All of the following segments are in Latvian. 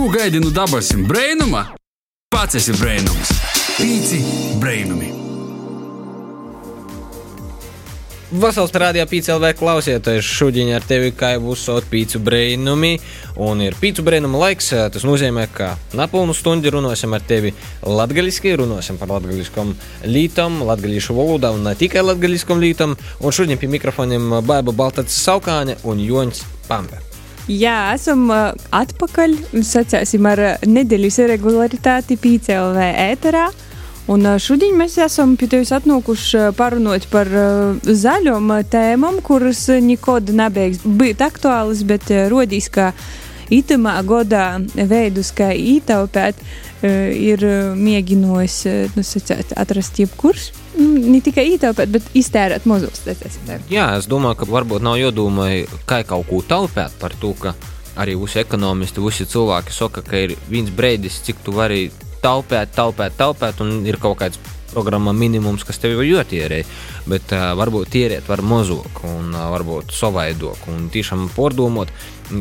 Ko gaidi no dabasim brainuma? Pats esi brainums. Pīci brainumi. Vasals rādījā PCLV klausieties šodien ar tevi, kā jau uzsaukt pīcu brēnumi, un ir pīcu brēnuma laiks. Tas nozīmē, ka napilnu stundu runāsim ar tevi latgaļiski, runāsim par latgaļiskom lītam, latgaļišu valodā un ne tikai latgaļiskom lītam, un šodien pie mikrofoniem Baiba Baltats Saukāne un Joņs Pampe. Jā, esam uh, atpakaļ. Sacēsim ar uh, nedēļas regularitāti PCLV ēterā. Un uh, šodien mēs esam pie tevis atnākuši parunāt par zaļām tēmām, kuras nekad nebeigs būt aktuālas, bet rodīs, ka itamā godā veidus, kā ietaupēt, ir mēģinājis nu, sacēt, atrast jebkurš ne tikai ietaupīt, bet iztērēt mazos. Jā, es domāju, ka varbūt nav jādomā, kā kaut ko taupīt par to, ka arī visi ekonomisti, visi cilvēki saka, ka ir viens brīdis, cik tu vari taupīt, taupīt, taupīt, un ir kaut kāds programma minimums, kas tev ir jātierē. Bet uh, varbūt tierēt var mazāk, un uh, varbūt savaidok, un tiešām pordomot,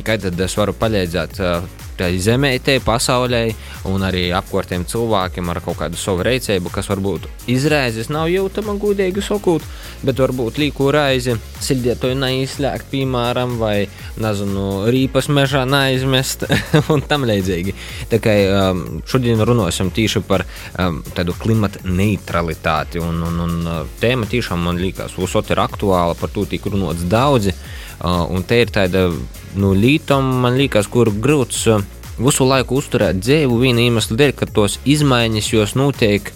kā tad es varu palīdzēt. Uh, tai zemētei, pasaulē, un arī apkārtējiem cilvēkiem ar kaut kādu savu reizēju, kas varbūt izraizes nav jūtama gudīgi sakot, bet varbūt līku raizi sildietoju neizslēgt, piemēram, vai, nezinu, rīpas mežā neizmest un tam līdzīgi. Tā kā um, šodien runāsim tieši par um, tādu klimata neutralitāti, un, un, un uh, tēma tiešām man liekas, uzsot ir aktuāla, par to tika runāts daudzi. Uh, un te ir tāda nu, līnija, man liekas, kur grūts uh, visu laiku uzturēt dzīvu viena iemesla dēļ, ka tos izmaiņas jūs notiek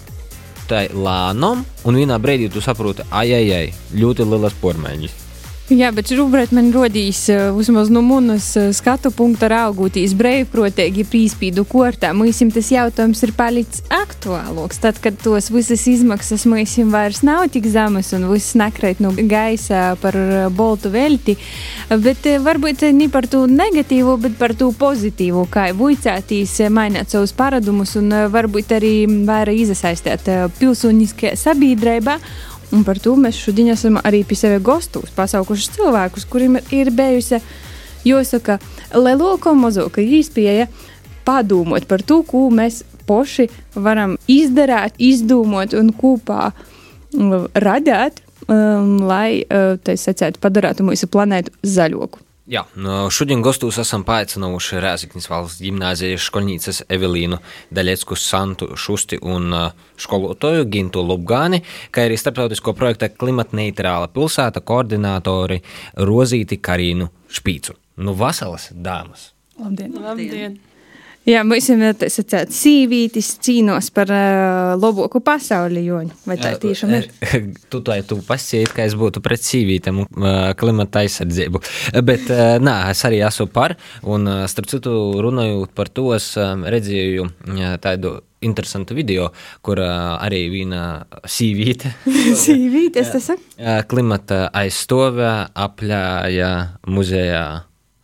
tai lēnām, un vienā brīdī tu saproti, ai, ai, ai, ļoti lielas pormaiņas. Jā, bet šobrīd man rodīs vismaz no manas skatu punkta raugūtīs brīvprātīgi pīspīdu kortā. Mūsim tas jautājums ir palicis aktuālāks. Tad, kad tos visas izmaksas mūsim vairs nav tik zemas un viss nakrēt no gaisa par boltu velti, bet varbūt ne par to negatīvo, bet par to pozitīvo, kā vuicētīs mainīt savus paradumus un varbūt arī vairāk izasaistīt pilsoniskajā sabiedrībā. Un par to mēs šodien esam arī pie sevis gastos pasaukuši cilvēkus, kuriem ir bijusi, jāsaka, lielāka un mazāka iespēja padomāt par to, ko mēs paši varam izdarīt, izdomāt un kopā um, radīt, um, lai, uh, tā secētu, padarītu mūsu planētu zaļāku. Jā, šodien gastos esam paaicinājuši Rēzaknis valsts gimnāzijas skolnīcas Evelīnu Daļecku Santu Šusti un skolotoju Gintu Lubgāni, kā arī starptautisko projekta klimatneitrāla pilsēta koordinātori Rozīti Karīnu Špīcu. Nu, vasaras dāmas! Labdien! Labdien. Jā, mēs esam tāds sīvītis, cīnos par uh, labāku pasauli, Joņu. Vai tā tiešām ir? tu tā, tu pasīji, ka es būtu pret sīvītēm un uh, klimata aizsardzību. Bet, uh, nā, es arī esmu par, un uh, starp citu runājot par to, es uh, redzēju uh, tādu interesantu video, kur uh, arī viena sīvīte. sīvīte, es tas saku? Uh, klimata aizstāvē apļāja muzejā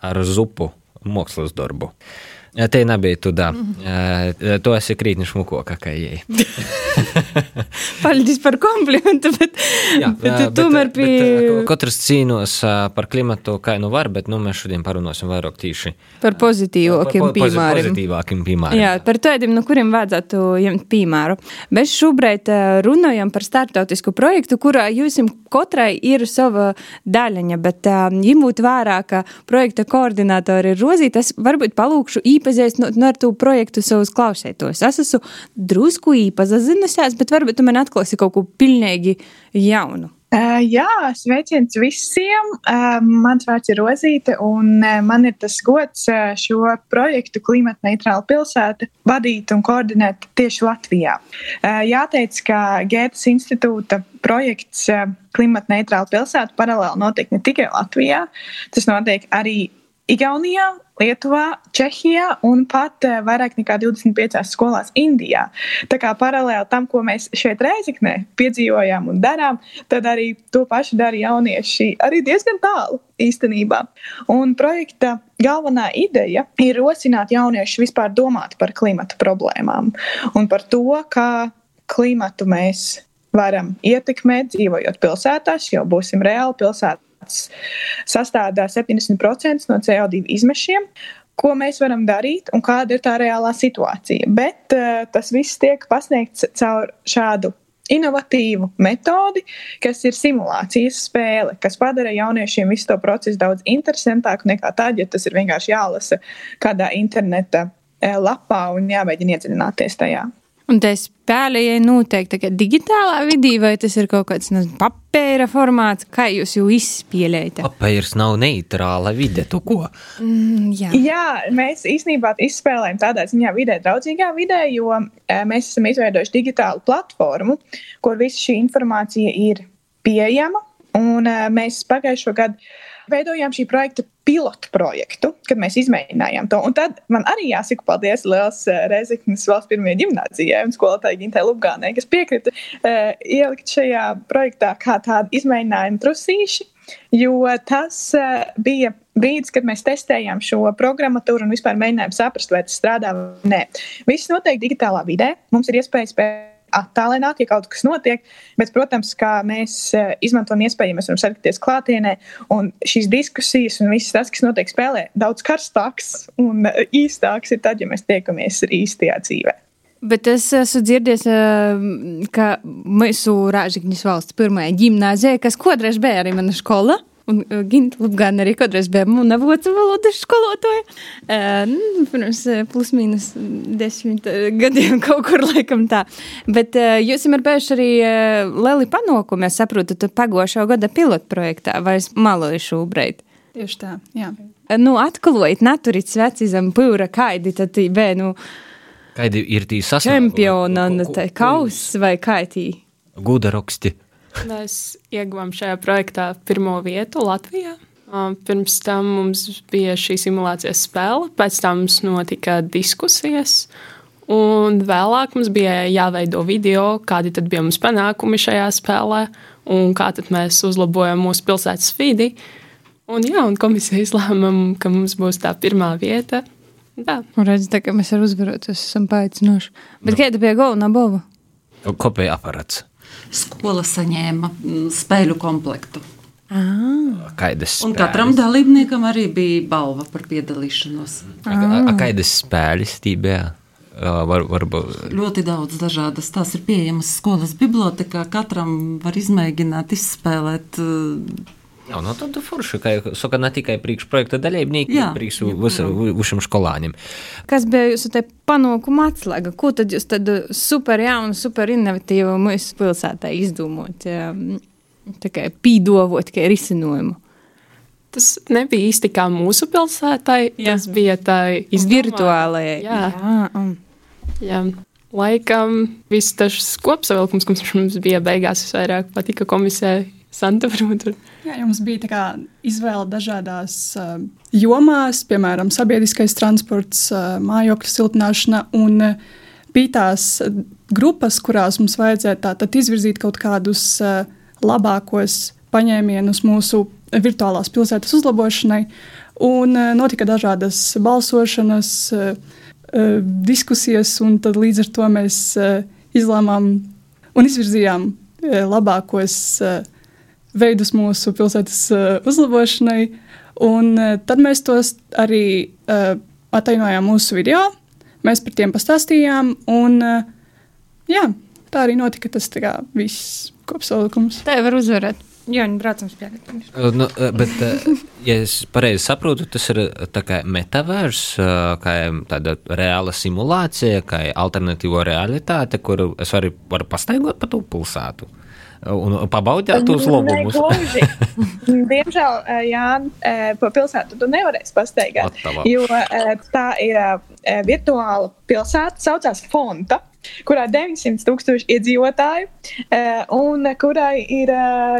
ar zupu mākslas darbu. Uh, Te nebija tu, da. Mm. To esi krītni šmuko, kā ejai. Paldies par komplimentu, bet, Jā, bet, bet tomēr bija. Katrs cīnos par klimatu, kā nu var, bet nu, mēs šodien parunāsim vairāk tīši. Par pozitīvākiem pa, piemēriem. Pozitīvākiem piemēriem. Jā, par tādiem, no kuriem vajadzētu ņemt piemēru. Mēs šobrīd runājam par startautisku projektu, kurā jūs katrai ir sava daļaņa, bet ņemot vērā, ka projekta koordinātori ir rozītas, varbūt palūkšu īpaši iepazīstinot nu, ar to projektu savus klausētos. Es esmu drusku iepazinusies, bet varbūt tu man atklāsi kaut ko pilnīgi jaunu. Uh, jā, sveiciens visiem. Uh, mans vārds ir Rozīte, un uh, man ir tas gods uh, šo projektu Klimata neitrāla pilsēta vadīt un koordinēt tieši Latvijā. Uh, jāteic, ka Gētas institūta projekts uh, Klimata neitrāla pilsēta paralēli notiek ne tikai Latvijā, tas notiek arī Igaunijā, Lietuvā, Čehijā un pat eh, vairāk nekā 25 skolās Indijā. Tā kā paralēli tam, ko mēs šeit Reizeknē piedzīvojām un darām, tad arī to pašu dara jaunieši arī diezgan tālu īstenībā. Un projekta galvenā ideja ir rosināt jauniešus vispār domāt par klimata problēmām un par to, kā klimatu mēs varam ietekmēt, dzīvojot pilsētās, jo būsim reāli pilsētā sastāvdā 70% no CO2 izmešiem, ko mēs varam darīt un kāda ir tā reālā situācija. Bet uh, tas viss tiek pasniegts caur šādu inovatīvu metodi, kas ir simulācijas spēle, kas padara jauniešiem visu to procesu daudz interesantāku nekā tad, ja tas ir vienkārši jālasa kādā interneta eh, lapā un jāmēģina iedziļināties tajā. Un tā spēle ir noteikti digitālā vidī, vai tas ir kaut kāds nezinu, papīra formāts, kā jūs jau izspēlējat? Papīrs nav neitrāla vide, tu ko? Mm, jā. jā, mēs īstenībā izspēlējam tādā ziņā vidē draudzīgā vidē, jo e, mēs esam izveidojuši digitālu platformu, kur visa šī informācija ir pieejama. Un e, mēs pagājušo gadu veidojām šī projekta pilotu projektu, kad mēs izmēģinājām to. Un tad man arī jāsaka paldies liels uh, Rezeknas valsts pirmajai gimnāzijai un skolotājai Gintai Lubgānai, kas piekrita uh, ielikt šajā projektā kā tādu izmēģinājumu trusīši, jo tas uh, bija brīdis, kad mēs testējām šo programmatūru un vispār mēģinājām saprast, vai tas strādā vai nē. Viss notiek digitālā vidē. Mums ir iespējas spēt attālināt, ja kaut kas notiek. Bet, protams, kā mēs eh, izmantojam iespēju, ja mēs varam satikties klātienē, un šīs diskusijas un viss tas, kas notiek spēlē, daudz karstāks un eh, īstāks ir tad, ja mēs tiekamies īstajā dzīvē. Bet es esmu dzirdējis, eh, ka mūsu Rāžģīnas valsts pirmā gimnāzija, kas kodreiz bija arī mana skola, Un uh, Ginta Lubgāna arī kādreiz bija mana vācu valodas skolotāja. Uh, pirms uh, plus mīnus desmit gadiem kaut kur laikam tā. Bet jūs esat bijuši arī lieli panākumi, es saprotu, tu pagošā gada pilotprojektā vai maloju šobrīd. Tieši tā, jā. Nu, atklājiet, naturit sveci zem pūra, kaidi tad bija, nu. Kaidi ir tī sasniegumi? Čempiona, kaus vai kaitī? Gudaroksti. Mēs ieguvām šajā projektā pirmo vietu Latvijā. Pirms tam mums bija šī simulācijas spēle, pēc tam mums notika diskusijas, un vēlāk mums bija jāveido video, kādi tad bija mūsu panākumi šajā spēlē, un kā tad mēs uzlabojam mūsu pilsētas vidi. Un, jā, un komisija izlēma, ka mums būs tā pirmā vieta. Tā. Un redz, tā, ka mēs ar uzvarotu esam paaicinoši. Bet nu. kāda bija galvenā bova? Kopēja aparāts skola saņēma mm, spēļu komplektu. Ah. Kaidas un katram dalībniekam arī bija balva par piedalīšanos. Ah. Kādas spēles tībējā? Var, varbūt. Ļoti daudz dažādas. Tās ir pieejamas skolas bibliotekā. Katram var izmēģināt, izspēlēt uh, Jā, no tad forši, ka saka ne tikai priekšprojekta dalībnieki, bet priekš visam skolāņiem. Kas bija jūsu te panākuma atslēga? Ko tad jūs tad super jaunu, super innovatīvu mūsu pilsētā izdomot? Tikai pīdovot, kā risinājumu. Tas nebija īsti kā mūsu pilsētai, jā. tas bija tā virtuālajai. Jā. Jā, um. jā. Laikam viss tas kopsavilkums, kas mums bija beigās, visvairāk patika komisijai Santa, varbūt. Jā, jums bija kā, izvēle dažādās uh, jomās, piemēram, sabiedriskais transports, uh, mājokļu siltināšana. Un, uh, bija tās grupas, kurās mums vajadzēja tātad izvirzīt kaut kādus uh, labākos paņēmienus mūsu virtuālās pilsētas uzlabošanai. Un uh, notika dažādas balsošanas, uh, diskusijas, un līdz ar to mēs izlēmām un izvirzījām labākos. Uh, veidus mūsu pilsētas uh, uzlabošanai. Un uh, tad mēs tos arī uh, atainojām mūsu video. Mēs par tiem pastāstījām. Un, uh, jā, tā arī notika tas kā, viss kopsavilkums. Tā jau var uzvarēt. Jā, viņi braucam spēlēt. Nu, bet, ja es pareizi saprotu, tas ir tā kā metavērs, kā tāda reāla simulācija, kā alternatīva realitāte, kuru es varu, varu pastaigot pa to pilsētu un pabaudāt tos labumus. Diemžēl, Jā, pa pilsētu tu nevarēsi pastaigāt, Atavā. jo tā ir virtuāla pilsēta, saucās Fonta kurā ir 900 tūkstoši iedzīvotāju, un kurai ir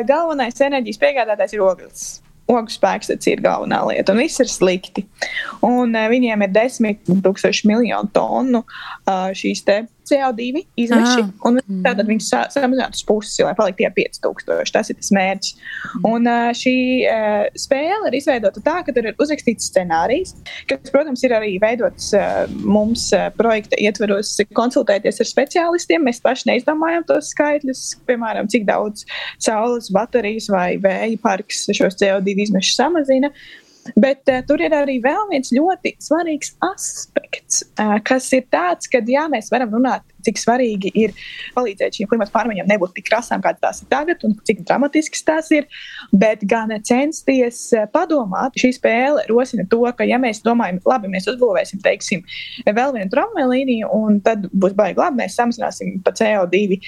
galvenais enerģijas piegādātājs ir ogles. Ogu spēks ir galvenā lieta, un viss ir slikti. Un, viņiem ir 10,000 miljonu tonu šīs CO2 izmeši, ah. un tātad viņi sa samazinātu uz pusi, lai paliktu tie 5000. Tas ir tas mērķis. Un uh, šī uh, spēle ir izveidota tā, ka tur ir uzrakstīts scenārijs, kas, protams, ir arī veidots uh, mums uh, projekta ietveros konsultēties ar speciālistiem. Mēs paši neizdomājam tos skaitļus, piemēram, cik daudz saules baterijas vai vēja parks šos CO2 izmešus samazina. Bet uh, tur ir arī vēl viens ļoti svarīgs aspekts, uh, kas ir tāds, ka jā, mēs varam runāt cik svarīgi ir palīdzēt šīm klimata pārmaiņām nebūt tik krasām, kādas tās ir tagad, un cik dramatiskas tās ir, bet gan censties eh, padomāt. Šī spēle rosina to, ka, ja mēs domājam, labi, mēs uzbūvēsim, teiksim, vēl vienu tramvaju līniju, un tad būs baigi labi, mēs samazināsim pa CO2 e,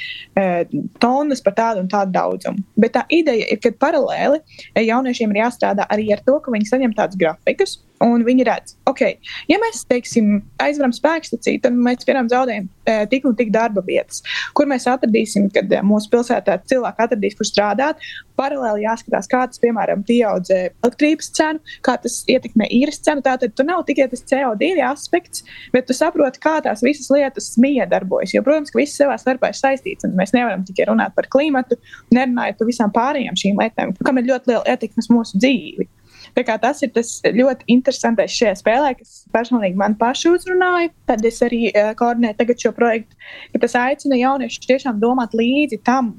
eh, tonnas par tādu un tādu daudzumu. Bet tā ideja ir, ka paralēli jauniešiem ir jāstrādā arī ar to, ka viņi saņem tādus grafikus un viņi redz, ok, ja mēs, teiksim, aizveram spēkstaciju, tad mēs, piemēram, zaudējam e, tik un tik darba vietas, kur mēs atradīsim, kad e, mūsu pilsētā cilvēki atradīs, kur strādāt. Paralēli jāskatās, kā tas, piemēram, pieaudz elektrības cenu, kā tas ietekmē īres cenu. Tātad tur nav tikai tas CO2 aspekts, bet tu saproti, kā tās visas lietas miedarbojas. Jo, protams, ka viss savā starpā ir saistīts, mēs nevaram tikai runāt par klimatu, nerunājot par visām pārējām šīm lietām, kam ir ļoti liela ietekme uz mūsu dzīvi. Tas ir tas ļoti interesantais šajā spēlē, kas personīgi man pašu uzrunāja. Tad es arī uh, koordinēju šo projektu, ka tas aicina jauniešus tiešām domāt līdzi tam,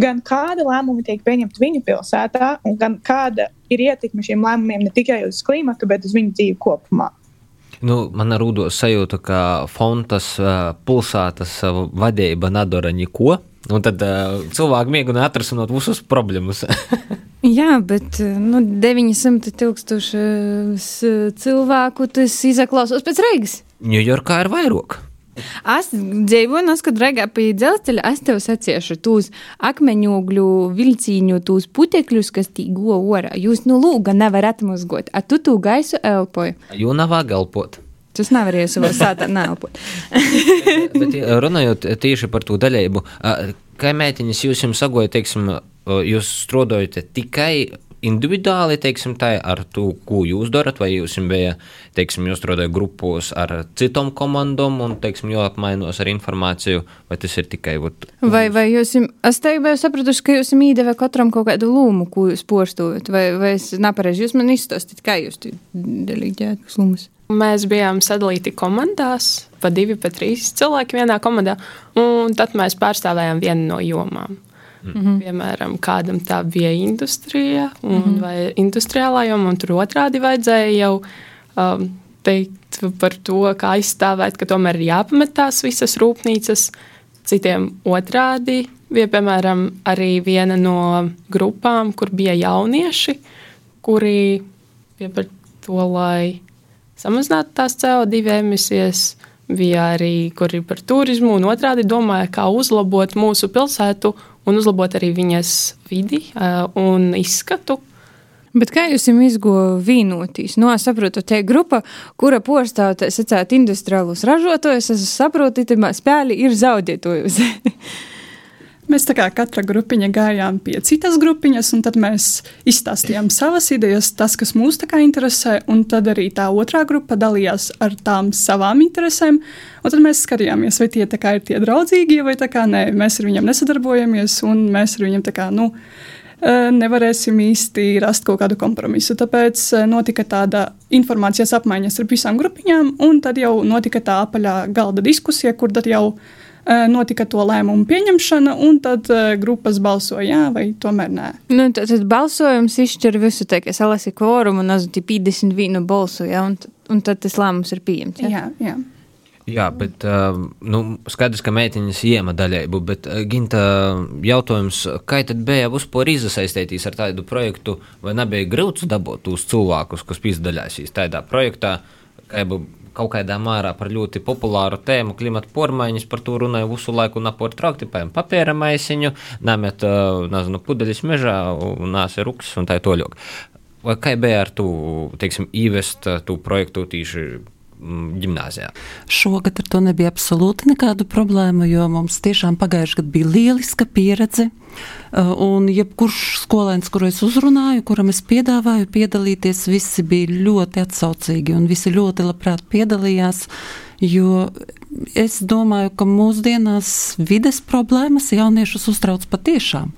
gan kāda lēmuma tiek pieņemta viņu pilsētā, gan kāda ir ietekme šiem lēmumiem ne tikai uz klimatu, bet uz viņu dzīvi kopumā. Nu, man rūdos sajūta, ka Fontas uh, pilsētas uh, vadība nedara neko. Un tad uh, cilvēki mēģina atrisināt visas problēmas. Jā, bet nu, 900 tūkstoši cilvēku tas izklausās pēc Reigas. Ņujorkā ir vairāk. Es dzīvoju, un es, kad reigā pie dzelzceļa, es tev saciešu tūs akmeņogļu vilcīņu, tūs putekļus, kas tī go orā. Jūs nu lūga nevar atmazgot, a tu tū gaisu elpoju. Jū nav elpot. Tas nevar iesavot sātā neelpot. Bet runājot tieši par to daļību, kā mētiņas jūs jums sagoja, teiksim, jūs strādājat tikai individuāli, teiksim, tā ar to, ko jūs darat, vai jūs bija, teiksim, jūs strādājat grupos ar citām komandām un, teiksim, jau apmainos ar informāciju, vai tas ir tikai. Vat, vai, vai jūs, es teiktu, vai sapratuši, ka jūs īdevē katram kaut kādu lūmu, ko jūs postūjat, vai, vai es nepareizi, jūs man izstāstīt, kā jūs kas lūmas? Mēs bijām sadalīti komandās, pa divi, pa trīs cilvēki vienā komandā, un tad mēs pārstāvējām vienu no jomām. Mm -hmm. Piemēram, kādam tā bija industrija un, mm -hmm. vai industriālā joma, un tur otrādi vajadzēja jau um, teikt par to, kā aizstāvēt, ka tomēr ir jāpamet tās visas rūpnīcas. Citiem otrādi bija, piemēram, arī viena no grupām, kur bija jaunieši, kuri bija par to, lai samazinātu tās CO2 emisijas. Bija arī, kuri par turismu, un otrādi domāja, kā uzlabot mūsu pilsētu un uzlabot arī viņas vidi un izskatu. Bet kā jūs izgojāt vīnotīs? Nu, es saprotu, tā grupa, kura postā sacīt industriālus ražotājus, es saprotu, ka spēli ir zaudētojusi. Mēs tā kā katra grupiņa gājām pie citas grupiņas, un tad mēs izstāstījām savas idejas, tas, kas mūs interesē, un tad arī tā otrā grupa dalījās ar tām savām interesēm. Un tad mēs skatījāmies, vai tie ir tie draudzīgie, vai tā kā nē, mēs ar viņiem nesadarbojamies, un mēs ar viņiem tā kā, nu, e, nevarēsim īsti rast kaut kādu kompromisu. Tāpēc e, notika tāda informācijas apmaiņas ar visām grupiņām, un tad jau notika tā apaļā galda diskusija, kur tad jau notika to lēmumu pieņemšana, un tad grupas balsoja jā vai tomēr nē. Nu, tad, tad balsojums izšķir visu, tā kā salasi kvorumu un azoti 51 balsu, jā, un, un tad tas lēmums ir pieņemts. Jā, jā. jā. Jā, bet nu, skaidrs, ka meitiņas iema daļēju, bet Ginta jautājums, kā tad bija vispār izasaistīties ar tādu projektu, vai nebija grūts dabūt tos cilvēkus, kas piedalījās tādā projektā, kā jau kaut kādā mērā par ļoti populāru tēmu klimata pārmaiņas, par to runāju visu laiku un apārtraukti, piemēram, papēra maisiņu, nemet, nezinu, pudeļus mežā un nāsa ruks un tā toļok. Vai kā bija ar to, teiksim, īvest to projektu tīši gimnājā. Šogad ar to nebija absolūti nekādu problēmu, jo mums tiešām pagājušajā gadā bija lieliska pieredze. Uh, un jebkurš skolēns, kuru es uzrunāju, kuram es piedāvāju piedalīties, visi bija ļoti atsaucīgi un visi ļoti labprāt piedalījās. Jo es domāju, ka mūsdienās vides problēmas jauniešus uztrauc patiešām.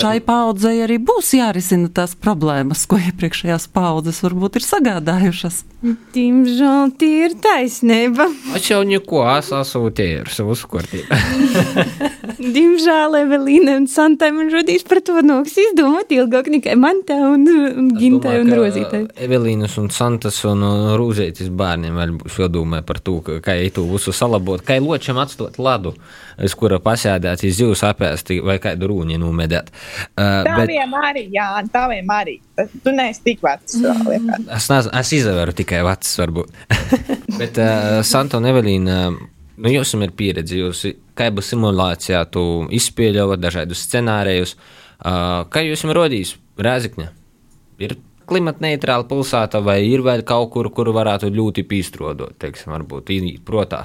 Šai paudzei arī būs jārisina tās problēmas, ko iepriekšējās paudzes varbūt ir sagādājušas. Diemžēl tie ir taisnība. Es jau neko tērs uzkortīt. Diemžēl Evelīna un Santai man rodīs par to noks izdomāt ilgāk nekā man te un, un Gintai un Rozītai. Evelīnas un Santas un Rūzētis bērniem vēl būs jādomā par to, ka, kā itu visu salabot, kā ločam atstot ladu, uz kura pasēdēt, iz jūs apēsti vai kādu rūņi numedēt. Uh, bet Taviem arī, jā, taviem arī. Tu neesi tik vecs. liekas. es, nezinu, es izvēru tikai vecs, varbūt. bet uh, Santa un Evelīna, nu, jums ir pieredze, jūs kādu simulācijā izspēļojat dažādus scenārijus. Uh, kā jūs jums rodīs Rēzikņa? Ir klimata neitrāla pilsēta, vai ir vēl kaut kur, kur varētu ļoti pīstrodot, teiksim, varbūt īņķi protā,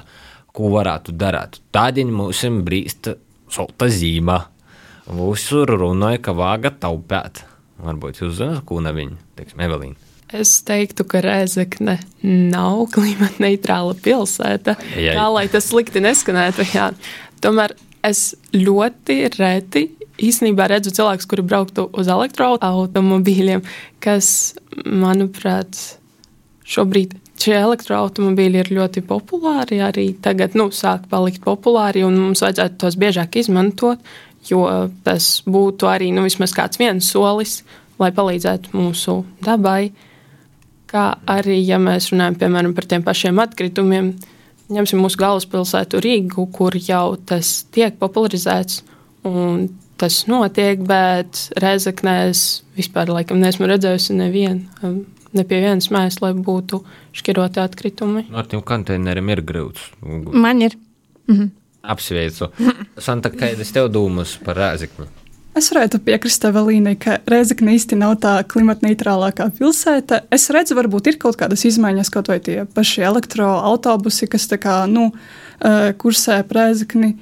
ko varētu darīt. Tādien mums brīst solta zīmā. Visur runāja, ka vāga taupēt. Varbūt jūs zināt, ko ne viņa, teiksim, Evelīna. Es teiktu, ka Rēzekne nav klimata neitrāla pilsēta. Ai, ai. Kā lai tas slikti neskanētu, jā. Tomēr es ļoti reti īstenībā redzu cilvēkus, kuri brauktu uz elektroautomobīļiem, kas, manuprāt, šobrīd šie elektroautomobīļi ir ļoti populāri. Arī tagad nu, sāk palikt populāri, un mums vajadzētu tos biežāk izmantot, jo tas būtu arī nu, vismaz kāds viens solis, lai palīdzētu mūsu dabai. Kā arī, ja mēs runājam piemēram par tiem pašiem atkritumiem, ņemsim mūsu galvaspilsētu Rīgu, kur jau tas tiek popularizēts un tas notiek, bet Reizeknē es vispār laikam neesmu redzējusi nevienu, um, ne pie vienas mājas, lai būtu šķiroti atkritumi. No ar tiem konteineriem ir grūts. Man ir. Apsveicu. Santa, kādas tev domas par Rēzikni? Es varētu piekrist Evelīnai, ka Reizekne īsti nav tā klimatneitrālākā pilsēta. Es redzu, varbūt ir kaut kādas izmaiņas, kaut vai tie paši elektroautobusi, kas tā kā, nu, eh, kursē Reizekni.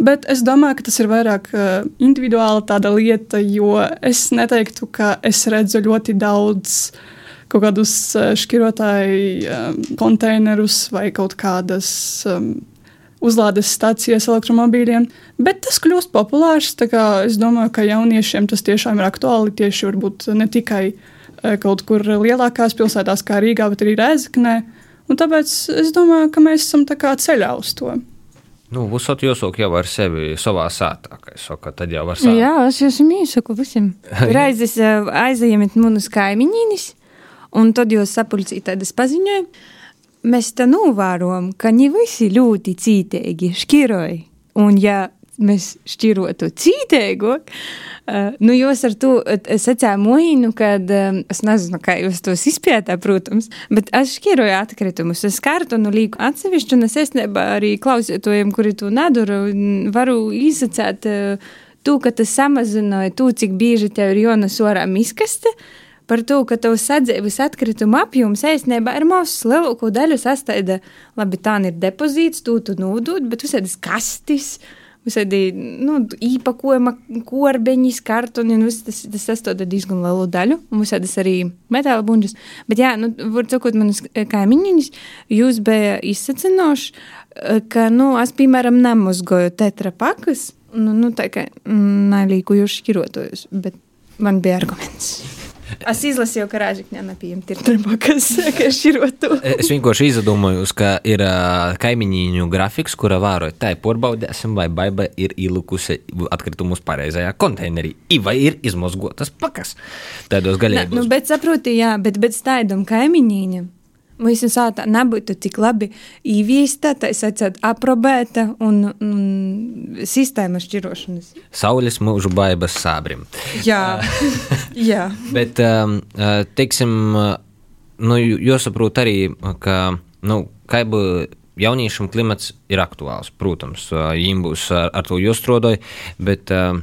Bet es domāju, ka tas ir vairāk eh, individuāla tāda lieta, jo es neteiktu, ka es redzu ļoti daudz kaut kādus eh, šķirotāju eh, konteinerus vai kaut kādas um, uzlādes stācijas elektromobīļiem. Bet tas kļūst populārs. Es domāju, ka jauniešiem tas tiešām ir aktuāli. Tieši varbūt ne tikai eh, kaut kur lielākās pilsētās, kā Rīgā, bet arī Rēzaknē. Un tāpēc es domāju, ka mēs esam ceļā uz to. Nu, Vusot jāsaka jau ar sevi savā sātā, kā es saku, tad jau var sākt. Jā, es jums īsaku visiem. Reizes eh, aizējiet manus kaimiņus, un tad jūs sapulcīt tādas paziņojumus. Mēs te novērojam, ka ne visi ļoti cītīgi šķiroja. Un ja mēs šķirotu cītīgāk, uh, nu jūs ar to secēju moīnu, kad um, es nezinu, kā jūs tos izpētāt, protams, bet es šķiroju atkritumus. Es kartonu līku atsevišķu, un es esnībā arī klausītojiem, kuri to nedara, varu izsacēt uh, to, ka tas samazināja to, cik bieži tev ir jānes orā miskaste. Par to, ka tavs sadzīves atkrituma apjoms īstenībā ir mazs, lielāko daļu sastāvda. Labi, tā ir depozīts, to tu nodod, bet visādas kastis, visādi nu, īpakojuma korbeņi, kartoni, un viss tas, tas sastāvda diezgan lielu daļu, un visādas arī metāla buņģas. Bet jā, nu, var sakot, manas kaimiņiņas, jūs bija izsacinoši, ka, nu, es, piemēram, nemazgoju tetrapakas, nu, nu tā kā mm, nalīku jūs šķirotojus, bet man bija arguments. Es izlasīju, ka Rāžikņā nepieņemt ir trapakas, ka šķirotu. Es vienkārši izdomāju, ka ir uh, kaimiņu grafiks, kura vēroja, tā ir porbaudēsim, vai baiba ir ielikusi atkritumus pareizajā konteinerī, vai ir izmozgotas pakas. Tādos gaļībos. nu, bet saproti, jā, bet, bet staidam kaimiņīņam. Mūsu sāta nebūtu tik labi īviesta, tā sakot, aprobēta un, un sistēma šķirošanas. Saules mūžu baibas sābrim. Jā, jā. Bet, um, uh, teiksim, uh, nu, jāsaprot arī, ka, nu, kā jau jauniešiem klimats ir aktuāls. Protams, uh, viņiem būs ar, ar to jāstrodoja, bet uh,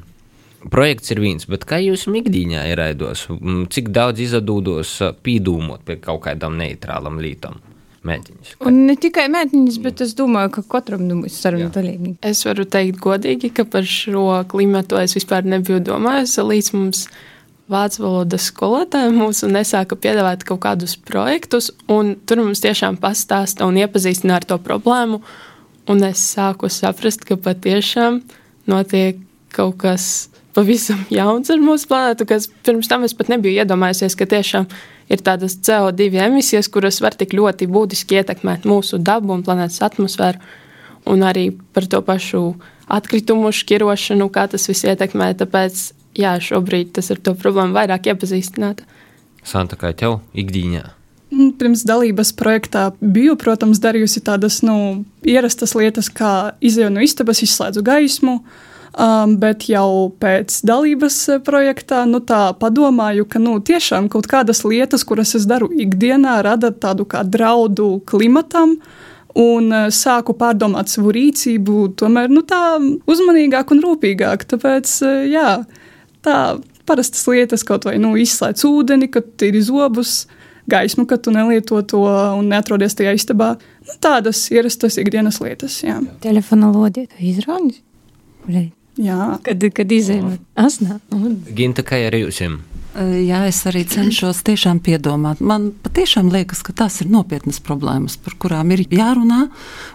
projekts ir viens. Bet kā jūs ikdienā ieraidos? Mm, Cik daudz izdevdos pīdūmot pie kaut kādām neitrālam lītam? Mēģinājums. Un ne tikai mētniņas, bet es domāju, ka katram no mums sarunu dalībniekiem. Es varu teikt godīgi, ka par šo klimatu es vispār nebiju domājis, līdz mums vācu valodas skolotāja mūsu nesāka piedāvāt kaut kādus projektus, un tur mums tiešām pastāsta un iepazīstina ar to problēmu, un es sāku saprast, ka patiešām notiek kaut kas pavisam jauns ar mūsu planētu, kas pirms tam es pat nebiju iedomājusies, ka tiešām ir tādas CO2 emisijas, kuras var tik ļoti būtiski ietekmēt mūsu dabu un planētas atmosfēru, un arī par to pašu atkritumu šķirošanu, kā tas viss ietekmē. Tāpēc, jā, šobrīd tas ir to problēmu vairāk iepazīstināt. Santa, kā tev ikdienā? Mm, pirms dalības projektā biju, protams, darījusi tādas nu, ierastas lietas, kā izēju no istabas, izslēdzu gaismu. Um, bet jau pēc dalības eh, projektā nu, padomāju, ka nu, tiešām kaut kādas lietas, kuras es daru ikdienā, rada tādu kā draudu klimatam. Un uh, sāku pārdomāt savu rīcību, tomēr nu, tā uzmanīgāk un rūpīgāk. Tāpēc, uh, jā, tā parastas lietas, kaut vai nu, izslēdz ūdeni, kad ir zobus, gaismu, ka tu nelieto to un neatrodies tajā istabā. Nu, tādas ierastas ikdienas lietas. Jā. Telefona lodī tu izraugi? Jā. Kad, kad izējām asnā. Ginta, kā ar jums? Jā, es arī cenšos tiešām piedomāt. Man patiešām liekas, ka tās ir nopietnas problēmas, par kurām ir jārunā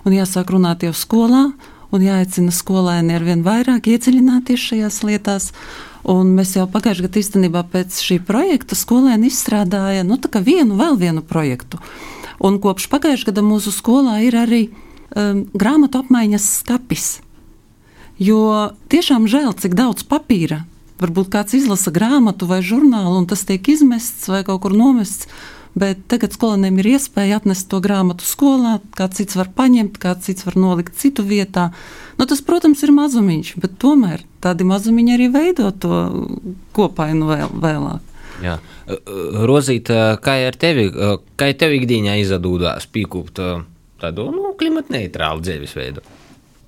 un jāsāk runāt jau skolā. Un jāicina skolēni ar vien vairāk iedziļināties šajās lietās. Un mēs jau pagājušajā gadā īstenībā pēc šī projekta skolēni izstrādāja nu, vienu vēl vienu projektu. Un kopš pagājušā gada mūsu skolā ir arī um, grāmatu apmaiņas skapis. Jo tiešām žēl, cik daudz papīra. Varbūt kāds izlasa grāmatu vai žurnālu, un tas tiek izmests vai kaut kur nomests. Bet tagad skolēniem ir iespēja atnest to grāmatu skolā, kāds cits var paņemt, kāds cits var nolikt citu vietā. Nu, tas, protams, ir mazumiņš, bet tomēr tādi mazumiņi arī veido to kopainu vēl, vēlāk. Jā. Rozīta, kā ar tevi, kā tev ikdienā izdodās pīkūpt tādu nu, klimata neitrālu dzīvesveidu?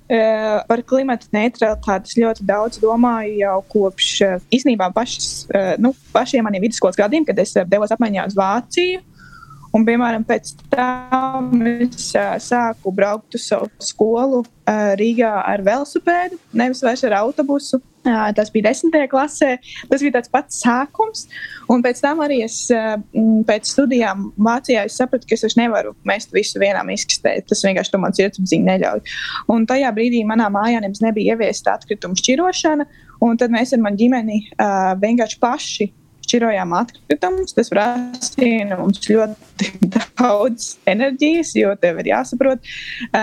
Par klimata neutralitāti ļoti daudz domāju jau kopš īstenībā pašas, nu, pašiem maniem vidusskolas gadiem, kad es devos apmaiņā uz Vāciju. Un, piemēram, pēc tam es uh, sāku braukt uz savu skolu uh, Rīgā ar velosipēdu, nevis vairs ar autobusu. Uh, tas bija desmitajā klasē. Tas bija tāds pats sākums. Un pēc tam arī es pēc studijām Vācijā sapratu, ka es vairs nevaru mest visu vienā miskastē. Tas vienkārši to man sirdsapziņa neļauj. Un tajā brīdī manā mājā nemaz nebija ieviesta atkrituma šķirošana. Un tad mēs ar mani ģimeni uh, vienkārši paši šķirojām atkritumus. Tas prasīja nu, mums ļoti daudz enerģijas, jo tev ir jāsaprot,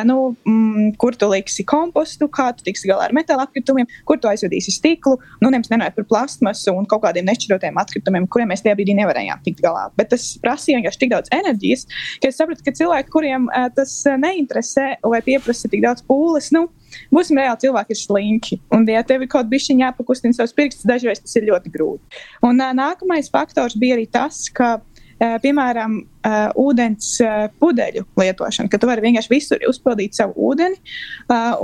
nu, mm, kur tu liksi kompostu, kā tu tiksi galā ar metāla atkritumiem, kur tu aizvedīsi stiklu. Nu, nemaz nerunājot par plastmasu un kaut kādiem nešķirotiem atkritumiem, kuriem mēs tajā brīdī nevarējām tikt galā. Bet tas prasīja vienkārši tik daudz enerģijas, ka es sapratu, ka cilvēki, kuriem tas neinteresē vai pieprasa tik daudz pūles, nu, Būsim reāli, cilvēki ir slinki. Un, ja tev ir kaut kas jāpakustina savus pirkstus, dažreiz tas ir ļoti grūti. Un nākamais faktors bija arī tas, ka piemēram, uh, ūdens uh, pudeļu lietošana, ka tu vari vienkārši visur uzpildīt savu ūdeni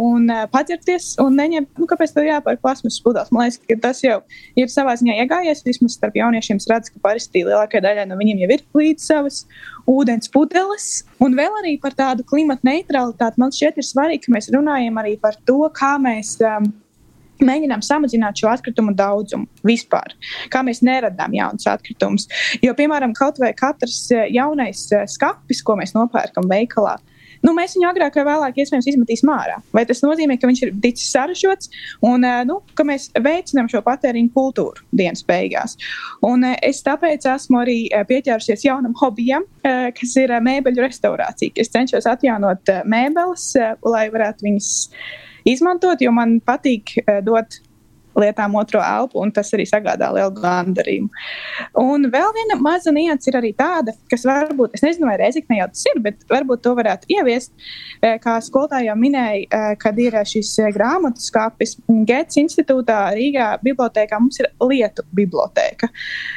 un padzerties un neņemt, nu, kāpēc tev jāpērk plasmasas pudeles. Man liekas, ka tas jau ir savā ziņā iegājies. Vismaz starp jauniešiem es redzu, ka parasti lielākajai daļai no viņiem jau ir līdz savas ūdens pudeles. Un vēl arī par tādu klimatu neutralitāti man šķiet ir svarīgi, ka mēs runājam arī par to, kā mēs. Um, Mēģinām samazināt šo atkritumu daudzumu vispār, kā mēs neradām jaunus atkritumus. Jo, piemēram, kaut vai katrs eh, jaunais eh, skats, ko mēs nopērkam veikalā, nu, mēs viņu agrāk vai vēlāk iespējams izmetīsim ārā. Vai tas nozīmē, ka viņš ir ticis sarežģīts un eh, nu, ka mēs veicinām šo patēriņu kultūru dienas beigās. Un es tāpēc esmu arī pieķērusies jaunam hobijam, kas ir mēbeļu restaurācija. Es cenšos atjaunot mēbeles, lai varētu viņas izmantot, jo man patīk uh, dot lietām otro elpu, un tas arī sagādā lielu gandarījumu. Un vēl viena maza nianses ir arī tāda, kas varbūt, es nezinu, vai Reizekne jau tas ir, bet varbūt to varētu ieviest. Eh, kā skolotāja jau minēja, eh, kad ir šis grāmatu skāpis Gets institūtā Rīgā bibliotēkā, mums ir lietu bibliotēka,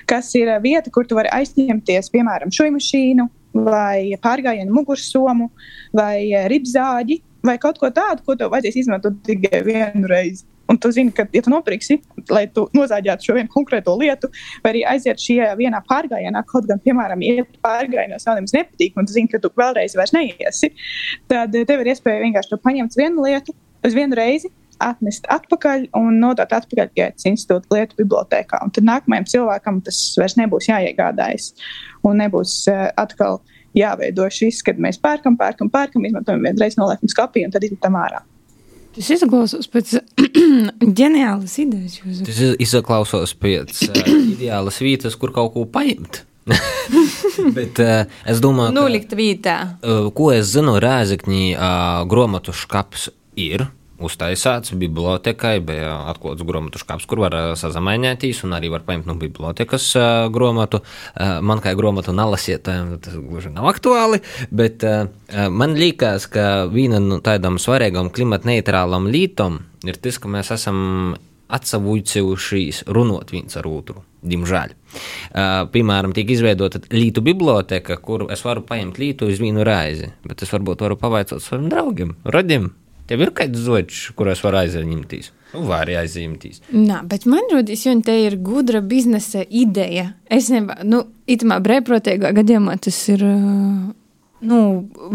kas ir vieta, kur tu vari aizņemties, piemēram, šujmašīnu vai pārgājienu mugursomu vai ribzāģi vai kaut ko tādu, ko tev vajadzēs izmantot tikai vienu reizi. Un tu zini, ka, ja tu nopirksi, lai tu nozāģētu šo vienu konkrēto lietu, vai arī aiziet šajā vienā pārgājienā, kaut gan, piemēram, iet pārgājienos vēl jums nepatīk, un tu zini, ka tu vēlreiz vairs neiesi, tad tev ir iespēja vienkārši paņemt vienu lietu uz vienu reizi, atnest atpakaļ un nodot atpakaļ Gētas institūta lietu bibliotēkā. Un tad nākamajam cilvēkam tas vairs nebūs jāiegādājas un nebūs uh, atkal jāveido šis, kad mēs pērkam, pērkam, pērkam, izmantojam vienreiz noliekam skapī un tad izmetam ārā. Tas izklausās pēc ģeniālas idejas. Jūs... Tas izklausās pēc uh, ideālas vietas, kur kaut ko paņemt. Bet uh, es domāju, ka, Nulikt vietā. uh, ko es zinu, Rēzekņī uh, gromatu škaps ir. Uztaisīts bibliotekai, bija atklāts grāmatu škāps, kur var sazamainēties, un arī var paņemt no bibliotekas grāmatu. Man kā grāmatu nalasītājiem tas gluži nav aktuāli, bet man liekas, ka viena no tādām svarīgām klimata neitrālām lītām ir tas, ka mēs esam atsavūcījušies runot viens ar otru. Diemžēl. Uh, piemēram, tika izveidota lītu biblioteka, kur es varu paņemt lītu uz vienu reizi, bet es varbūt varu pavaicāt saviem draugiem, radiem. Tev ir kāds zoķis, kur es varu aizņemties? Nu, var arī aizņemties. Nā, bet man liekas, ka te ir gudra biznesa ideja. Es nezinu, nu, itamā brīvprātīgā gadījumā tas ir nu,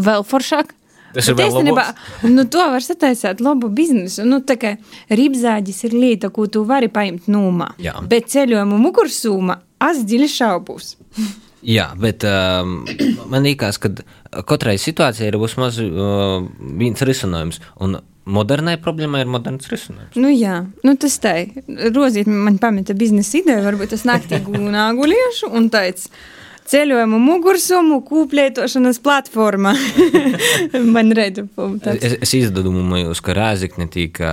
vēl foršāk. Tas ir īstenībā, nu, to var sataisīt labu biznesu. Nu, tā kā rīpzāģis ir lieta, ko tu vari paņemt nūmā. Jā. Bet ceļojumu mugursūma es dziļi šaubos. Jā, bet um, man liekas, ka katrai situācijai ir vismaz uh, viens risinājums. Modernai problēmai ir moderns risinājums. Nu, jā, nu, tas tā ir. Rozīt man pameta biznesa ideja, varbūt tas naktī guliešu un tāds. Ceļojumu mugursumu kūplietošanas platformā. Man reidu tāds. Es, es izdomāju, ka Rēzakne tika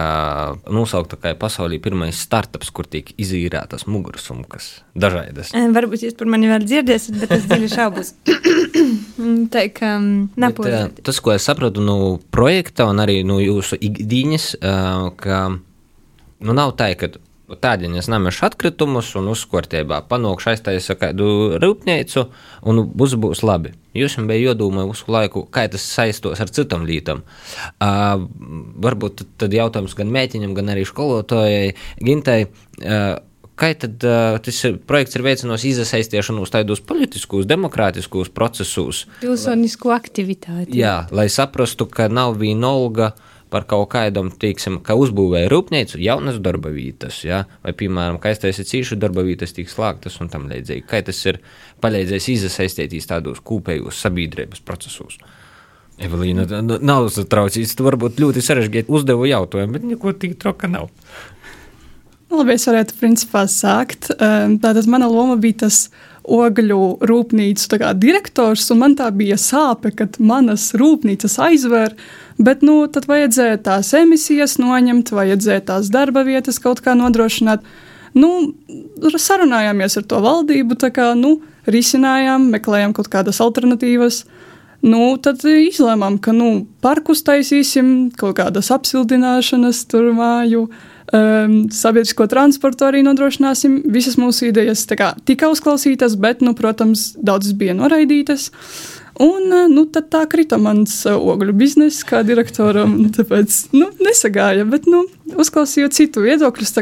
nosaukta kā pasaulī pirmais startups, kur tiek izīrētas mugursumkas dažādas. Varbūt jūs par mani vēl dzirdēsiet, bet es dziļi šaubos. tā kā uh, tas, ko es sapratu no projekta un arī no jūsu ikdienas, ka nu, nav tā, ka tādiņas nemešu atkritumus un uzskortībā panākšu aiztaisa kādu rūpnīcu un būs, būs labi. Jūs jums bija jādomā visu laiku, kā tas saistos ar citām lietām. Uh, varbūt tad- jautājums gan mētiņam, gan arī skolotājai Gintai. Uh, Kā tad uh, tas projekts ir veicinājis iesaistīšanos tādos politiskos, demokrātiskos procesos, Pilsonisku aktivitāti. Jā, lai saprastu, ka nav vienalga par kaut kādam, teiksim, ka uzbūvēja rūpnīcu, jaunas darba vietas, ja? vai, piemēram, ka aiztaisa cīšu darba vietas tiek slēgtas un tam līdzīgi. Kā tas ir palīdzējis iesaistīties tādos kopējos sabiedrības procesos. Evelīna, n- nav satraucīts, tu varbūt ļoti sarežģīti uzdevu jautājumu, bet neko tik troka nav. Labi, es varētu principā sākt. Um, Tātad mana loma bija tas ogļu rūpnīcu kā direktors, un man tā bija sāpe, kad manas rūpnīcas aizver. Bet nu, tad vajadzēja tās emisijas noņemt, vajadzēja tās darba vietas kaut kā nodrošināt. Nu, sarunājāmies ar to valdību, tā kā nu, risinājām, meklējām kaut kādas alternatīvas. Nu, tad izlēmām, ka nu, parkus taisīsim, kaut kādas apsildināšanas, tur māju, um, sabiedrisko transportu arī nodrošināsim. Visas mūsu idejas kā, tika uzklausītas, bet, nu, protams, daudzas bija noraidītas. Un eh, nu, tad tā krita mans eh, ogļu bizness kā direktoram. Tāpēc nu, nesagāja, bet nu, uzklausījot citu viedokļus.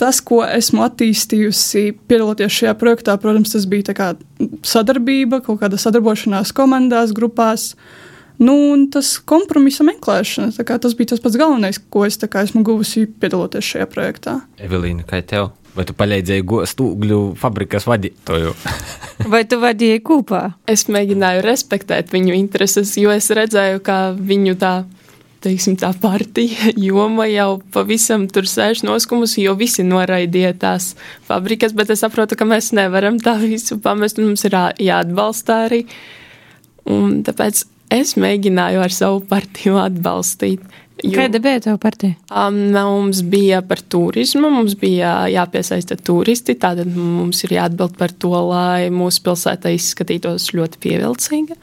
Tas, ko esmu attīstījusi, piedaloties šajā projektā, protams, tas bija tā kā sadarbība, kaut kāda sadarbošanās komandās, grupās. Nu, un tas kompromisa meklēšana, tā kā tas bija tas pats galvenais, ko es kā esmu guvusi piedaloties šajā projektā. Evelīna, kā tev? Vai tu palīdzēji gost ugļu fabrikas vadītāju? Vai tu vadīji kopā? Es mēģināju respektēt viņu intereses, jo es redzēju, ka viņu tā, teiksim, tā partija joma jau pavisam tur sēž noskumusi, jo visi noraidīja tās fabrikas, bet es saprotu, ka mēs nevaram tā visu pamest, un mums ir jāatbalsta arī. Un tāpēc es mēģināju ar savu partiju atbalstīt. jo- Kāda bija tava partija? Um, mums bija par turismu, mums bija jāpiesaista turisti. Tātad mums ir jāatbild par to, lai mūsu pilsēta izskatītos ļoti pievilcīga.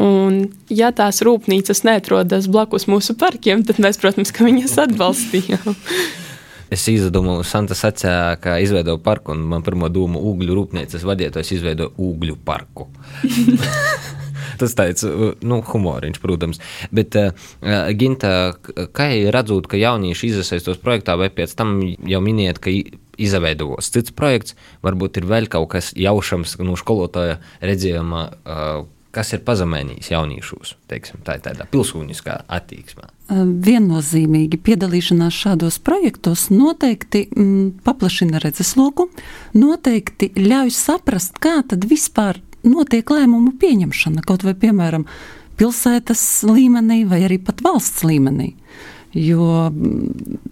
Un, ja tās rūpnīcas neatrodas blakus mūsu parkiem, tad mēs, protams, ka viņas atbalstījām. Es izdomāju, Santa sacīja, ka izveidoju parku, un man pirmo domu ugļu rūpnīcas vadītājs izveidoja ugļu parku. Tas tāds nu, humoriņš, protams. Bet, uh, Ginta, kā redzot, ka jaunieši iesaistos projektā, vai pēc tam jau miniet, ka i- izveidojos cits projekts, varbūt ir vēl kaut kas jaušams no skolotāja redzējuma, uh, kas ir pazemēnījis jauniešos, teiksim, tā ir tādā pilsūniskā attieksmē. Viennozīmīgi piedalīšanās šādos projektos noteikti mm, paplašina redzesloku, noteikti ļauj saprast, kā tad vispār notiek lēmumu pieņemšana, kaut vai piemēram pilsētas līmenī vai arī pat valsts līmenī. Jo mm,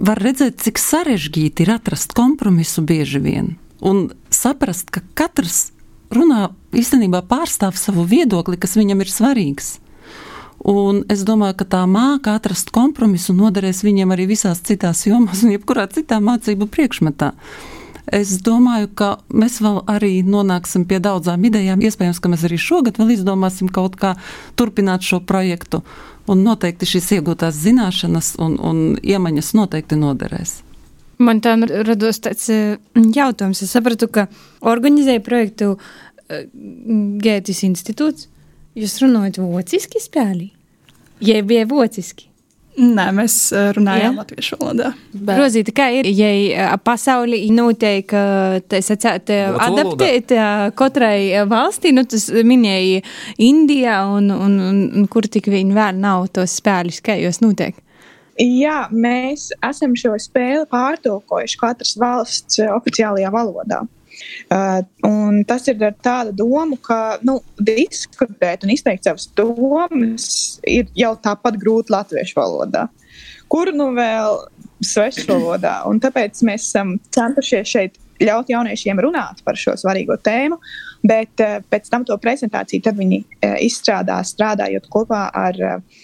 var redzēt, cik sarežģīti ir atrast kompromisu bieži vien un saprast, ka katrs runā īstenībā pārstāv savu viedokli, kas viņam ir svarīgs. Un es domāju, ka tā māca atrast kompromisu noderēs viņiem arī visās citās jomās un jebkurā citā mācību priekšmetā. Es domāju, ka mēs vēl arī nonāksim pie daudzām idejām. Iespējams, ka mēs arī šogad vēl izdomāsim kaut kā turpināt šo projektu. Un noteikti šīs iegūtās zināšanas un, un iemaņas noteikti noderēs. Man tā rados tāds eh, jautājums. Es sapratu, ka organizēja projektu eh, Gētis institūts. Jūs runājat vāciski spēlī? Ja bija vāciski. Nē, mēs eh, runājām latviešu valodā. Bet... Rozīte, kā ir, ja pasauli notiek, tā sacēt, adaptēt katrai valstī, nu tas minēja Indija un, un, un, un kur tik viņi vēl nav tos spēļus, kā jūs notiek? Jā, mēs esam šo spēli pārtulkojuši katras valsts oficiālajā valodā. Uh, tas ir ar tādu domu, ka nu, diskutēt un izteikt savas domas ir jau tāpat grūti latviešu valodā. Kur nu vēl svešu valodā? Un tāpēc mēs esam centušies šeit ļaut jauniešiem runāt par šo svarīgo tēmu, bet uh, pēc tam to prezentāciju viņi uh, izstrādā, strādājot kopā ar uh,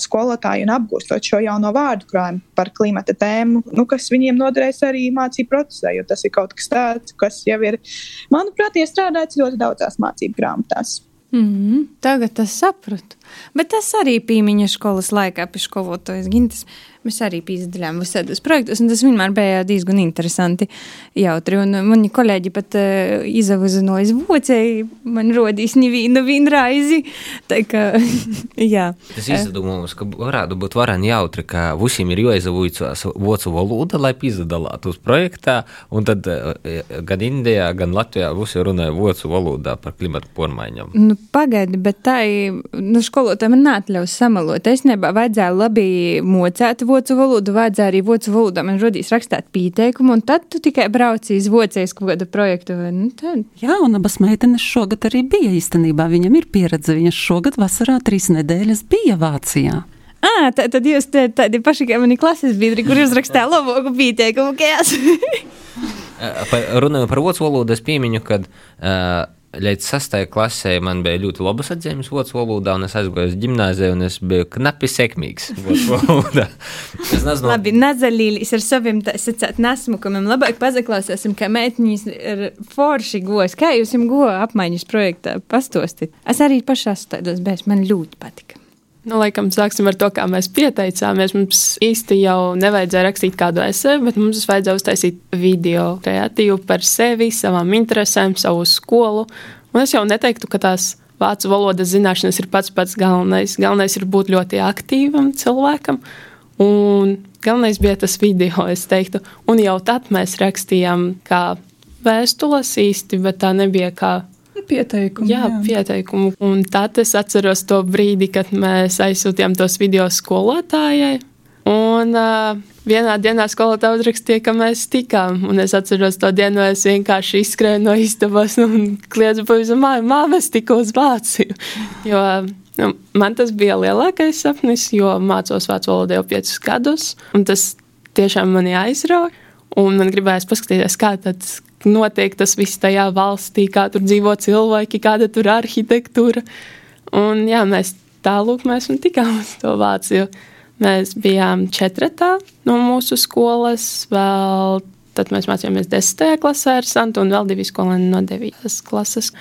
skolotāju un apgūstot šo jauno vārdu krājumu par klimata tēmu, nu, kas viņiem noderēs arī mācību procesā, jo tas ir kaut kas tāds, kas jau ir, manuprāt, iestrādāts ļoti daudzās mācību grāmatās. Mm. Tagad es sapratu. Bet tas arī bija skolas laikā, pie skolotājas Gintas. Mēs arī piedalījāmies visādos projektos, un tas vienmēr bija diezgan interesanti. Jautri, un mani kolēģi pat uh, izavuzināja vocēji, man rodīs nevienu vienreizi. Tā kā, jā. Tas izdomājums, ka varētu būt varani jautri, ka visiem ir jāizavūcās vocu valoda, lai piedalātu uz projektā, un tad uh, gan Indijā, gan Latvijā visi runāja vocu valodā par klimatu pormaiņām. Nu, pagaidi, bet tā nu, skolotāji man neatļaus samalot. Es nebā vajadzēja labi mocēt vocu valodu, vajadzēja arī vocu valodā man rodīs rakstīt pieteikumu, un tad tu tikai brauci uz vocējas kaut kādu projektu. Nu, tad. Jā, un abas meitenes šogad arī bija īstenībā. Viņam ir pieredze. Viņas šogad vasarā trīs nedēļas bija Vācijā. À, tā, tad jūs te, tādi paši kā mani klases biedri, kur uzrakstīja labāku pieteikumu, kā es. Runājot par vācu valodu, es piemiņu, ka uh, Līdz sastajai klasē man bija ļoti labas atzīmes vācu valodā, un es aizgāju uz gimnāziju, un es biju knapi sekmīgs vācu valodā. es nezinu, labi, nazalīlis ar saviem sacēt nesmukumiem. Labāk pazaklausēsim, kā mētiņas ir forši gos. Kā jūs jums go apmaiņas projektā pastostit? Es arī pašā stādos, bet man ļoti patika. Nu, laikam, sāksim ar to, kā mēs pieteicāmies. Mums īsti jau nevajadzēja rakstīt kādu esēju, bet mums vajadzēja uztaisīt video kreatīvu par sevi, savām interesēm, savu skolu. Un es jau neteiktu, ka tās vācu valodas zināšanas ir pats pats galvenais. Galvenais ir būt ļoti aktīvam cilvēkam. Un galvenais bija tas video, es teiktu. Un jau tad mēs rakstījām kā vēstules īsti, bet tā nebija kā Pieteikumu. Jā, jā, pieteikumu. Un tad es atceros to brīdi, kad mēs aizsūtījām tos video skolotājai. Un uh, vienā dienā skolotāja uzrakstīja, ka mēs tikām. Un es atceros to dienu, es vienkārši izskrēju no istabas un kliedzu pavisam māju, māmu, es tiku uz Vāciju. Jo nu, man tas bija lielākais sapnis, jo mācos vācu valodu jau piecus gadus, un tas tiešām mani aizrauja. Un man gribējās paskatīties, kā tad notiek tas viss tajā valstī, kā tur dzīvo cilvēki, kāda tur ir arhitektūra. Un jā, mēs tālāk mēs tikām uz to Vāciju. Mēs bijām četratā no mūsu skolas, vēl tad mēs mācījāmies desmitajā klasē ar Santu un vēl divi skolēni no devītās klases.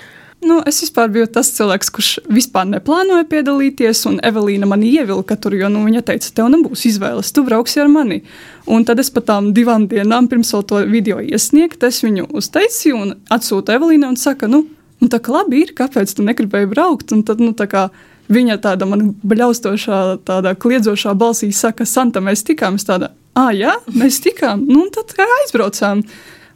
Nu, es vispār biju tas cilvēks, kurš vispār neplānoja piedalīties, un Evelīna man ievilka tur, jo nu, viņa teica, tev nebūs izvēles, tu brauksi ar mani. Un tad es pat tām divām dienām pirms to video iesniegt, es viņu uztaisīju un atsūtu Evelīnai un saka, nu, nu tā kā labi ir, kāpēc tu negribēji braukt? Un tad, nu, tā kā viņa tāda man bļaustošā, tādā kliedzošā balsī saka, Santa, mēs tikām, es tāda, ah, jā, mēs tikām, nu, un tad aizbraucām.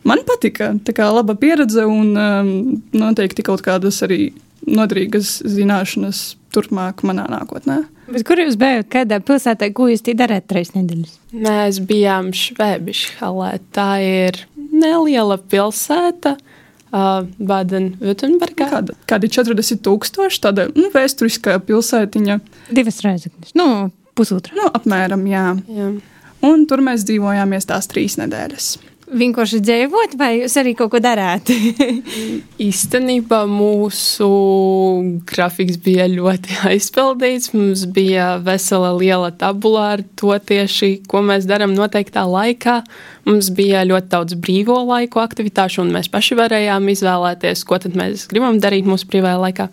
Man patika, tā kā laba pieredze un um, noteikti kaut kādas arī noderīgas zināšanas turpmāk manā nākotnē. Bet kur jūs bijāt? Kādā pilsētā, ko jūs darāt trīs nedēļas? Mēs bijām Švebišhalē. Tā ir neliela pilsēta. Uh, Baden-Württembergā. Kāda, kādi 40 tūkstoši, tāda nu, vēsturiskā pilsētiņa. Divas reizes, nu, pusotra. Nu, apmēram, jā. jā. Un tur mēs dzīvojāmies tās trīs nedēļas. Vienkārši dzīvot, vai jūs arī kaut ko darāt? Īstenībā mūsu grafiks bija ļoti aizpildīts. Mums bija vesela liela tabula ar to tieši, ko mēs darām noteiktā laikā. Mums bija ļoti daudz brīvo laiku aktivitāšu, un mēs paši varējām izvēlēties, ko tad mēs gribam darīt mūsu brīvajā laikā.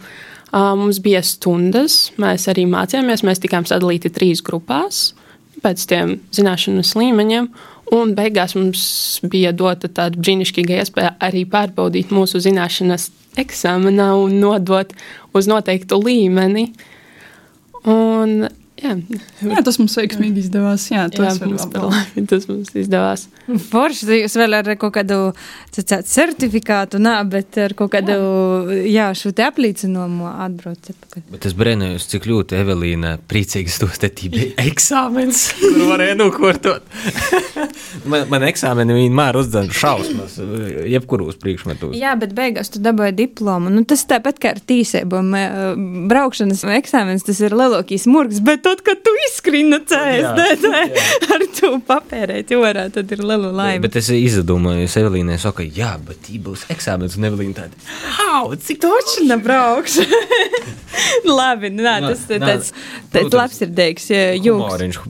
Mums bija stundas, mēs arī mācījāmies, mēs tikām sadalīti trīs grupās pēc tiem zināšanas līmeņiem. Un beigās mums bija dota tāda brīnišķīga iespēja arī pārbaudīt mūsu zināšanas eksāmenā un nodot uz noteiktu līmeni. Un, jā. jā, tas mums veiksmīgi izdevās. Jā, jā mums labi, tas mums izdevās. Forši jūs vēl ar kaut kādu certifikātu, nā, bet ar kaut kādu, jā, jā šo te apliecinājumu atbraucat. Bet es brēnējos, cik ļoti Evelīna te bija eksāmens, kur varēja nokortot. man, man eksāmeni vienmēr uzdeva šausmas, jebkuros priekšmetos. Jā, bet beigās tu dabūji diplomu. Nu, tas tāpat kā ar tīsībām. Braukšanas eksāmenis tas ir lielākais murgs, bet tad, kad tu izskrīni no CSD, ar to papērēt orā, tad ir liela laime. Bet es izdomāju, Evelīnai saka, jā, bet tī būs eksāmenis, un Evelīna tāda, hau, cik toči nebrauks. Labi, nā, tas ir tāds, tāds labsirdīgs jūks.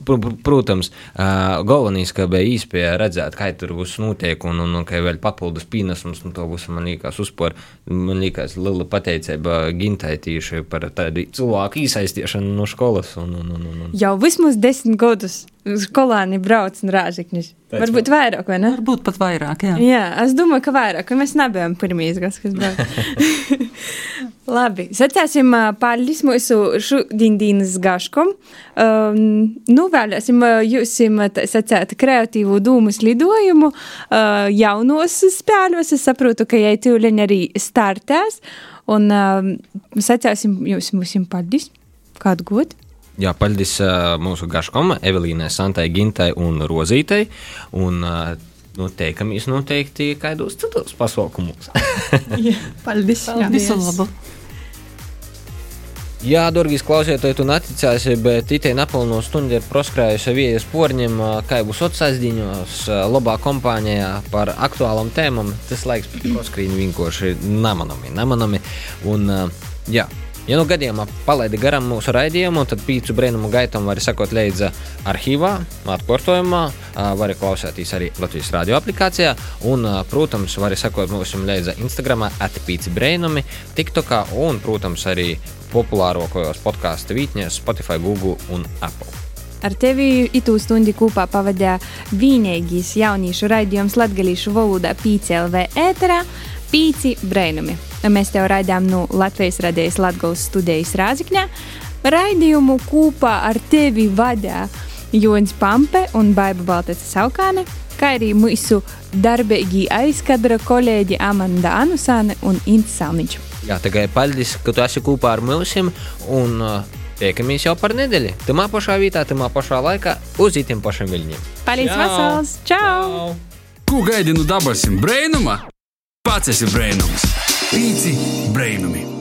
Protams, galvenais, ka bija īspēja redzēt, kā tur būs notiek, un, un, un ka vēl papildus pienesums, un to būs, man liekas, uzpār, man liekas, liela pateicība gintai tieši par tādu cilvēku īsaistīšanu no skolas. Un, un, un, un. Jau vismaz desmit gadus skolāni brauc un rāžikņus. Varbūt vairāk, vai ne? Varbūt pat vairāk, jā. Jā, es domāju, ka vairāk, jo mēs nebijām pirmie, kas brauc. Labi, sacēsim paldies mūsu šodienas gaškom. Um, nu, vēlēsim jūs sacēt kreatīvu dūmu slidojumu uh, jaunos spēļos. Es saprotu, ka jai tūleņ arī startēs. Un um, sacēsim jūs mums paldies. Kādu godu? Jā, paldies mūsu gaškom, Evelīnai, Santai, Gintai un Rozītei. Un, nu, teikamies noteikti kādos citos pasaukumos. paldies! paldies. Visu labu! Jā, dārgais klausītāji, tu neticēsi, bet itē nepilno stundu ir proskrējusi vietas porņiem, kā būs otsaizdīņos, labā kompānijā par aktuālam tēmam. Tas laiks proskrīn vienkārši nemanami, nemanami. Un, jā, Ja nu gadījumā palaidi garām mūsu raidījumu, tad pīcu brīnumu gaitam var sekot līdzi arhīvā, atkārtojumā, var klausīties arī Latvijas radio aplikācijā, un, protams, var sekot mūsu līdzi Instagram, atpīci brīnumi, TikTokā un, protams, arī populārākajos podkāstu vītņos Spotify, Google un Apple. Ar tevi itū stundi kopā pavadīja vienīgais jauniešu raidījums latgalīšu valodā PCLV ēterā Pīci Brēnumi. Mēs tev raidījām no Latvijas radijas Latvijas studijas Rāzikņā. Raidījumu kopā ar tevi vadā Jonas Pampe un Baiba Baltece Saukāne, kā arī mūsu darbīgi aizkadra kolēģi Amanda Anusāne un Inta Salmiņš. Jā, tikai paldies, ka tu esi kopā ar mums un uh, tiekamies jau par nedēļu. Tamā pašā vietā, tamā pašā laikā, uz itiem pašiem viļņiem. Paldies, Vasals! Čau! Ko gaidi no dabasim brēnuma? Pats esi brēnums! Pīci brēnumi!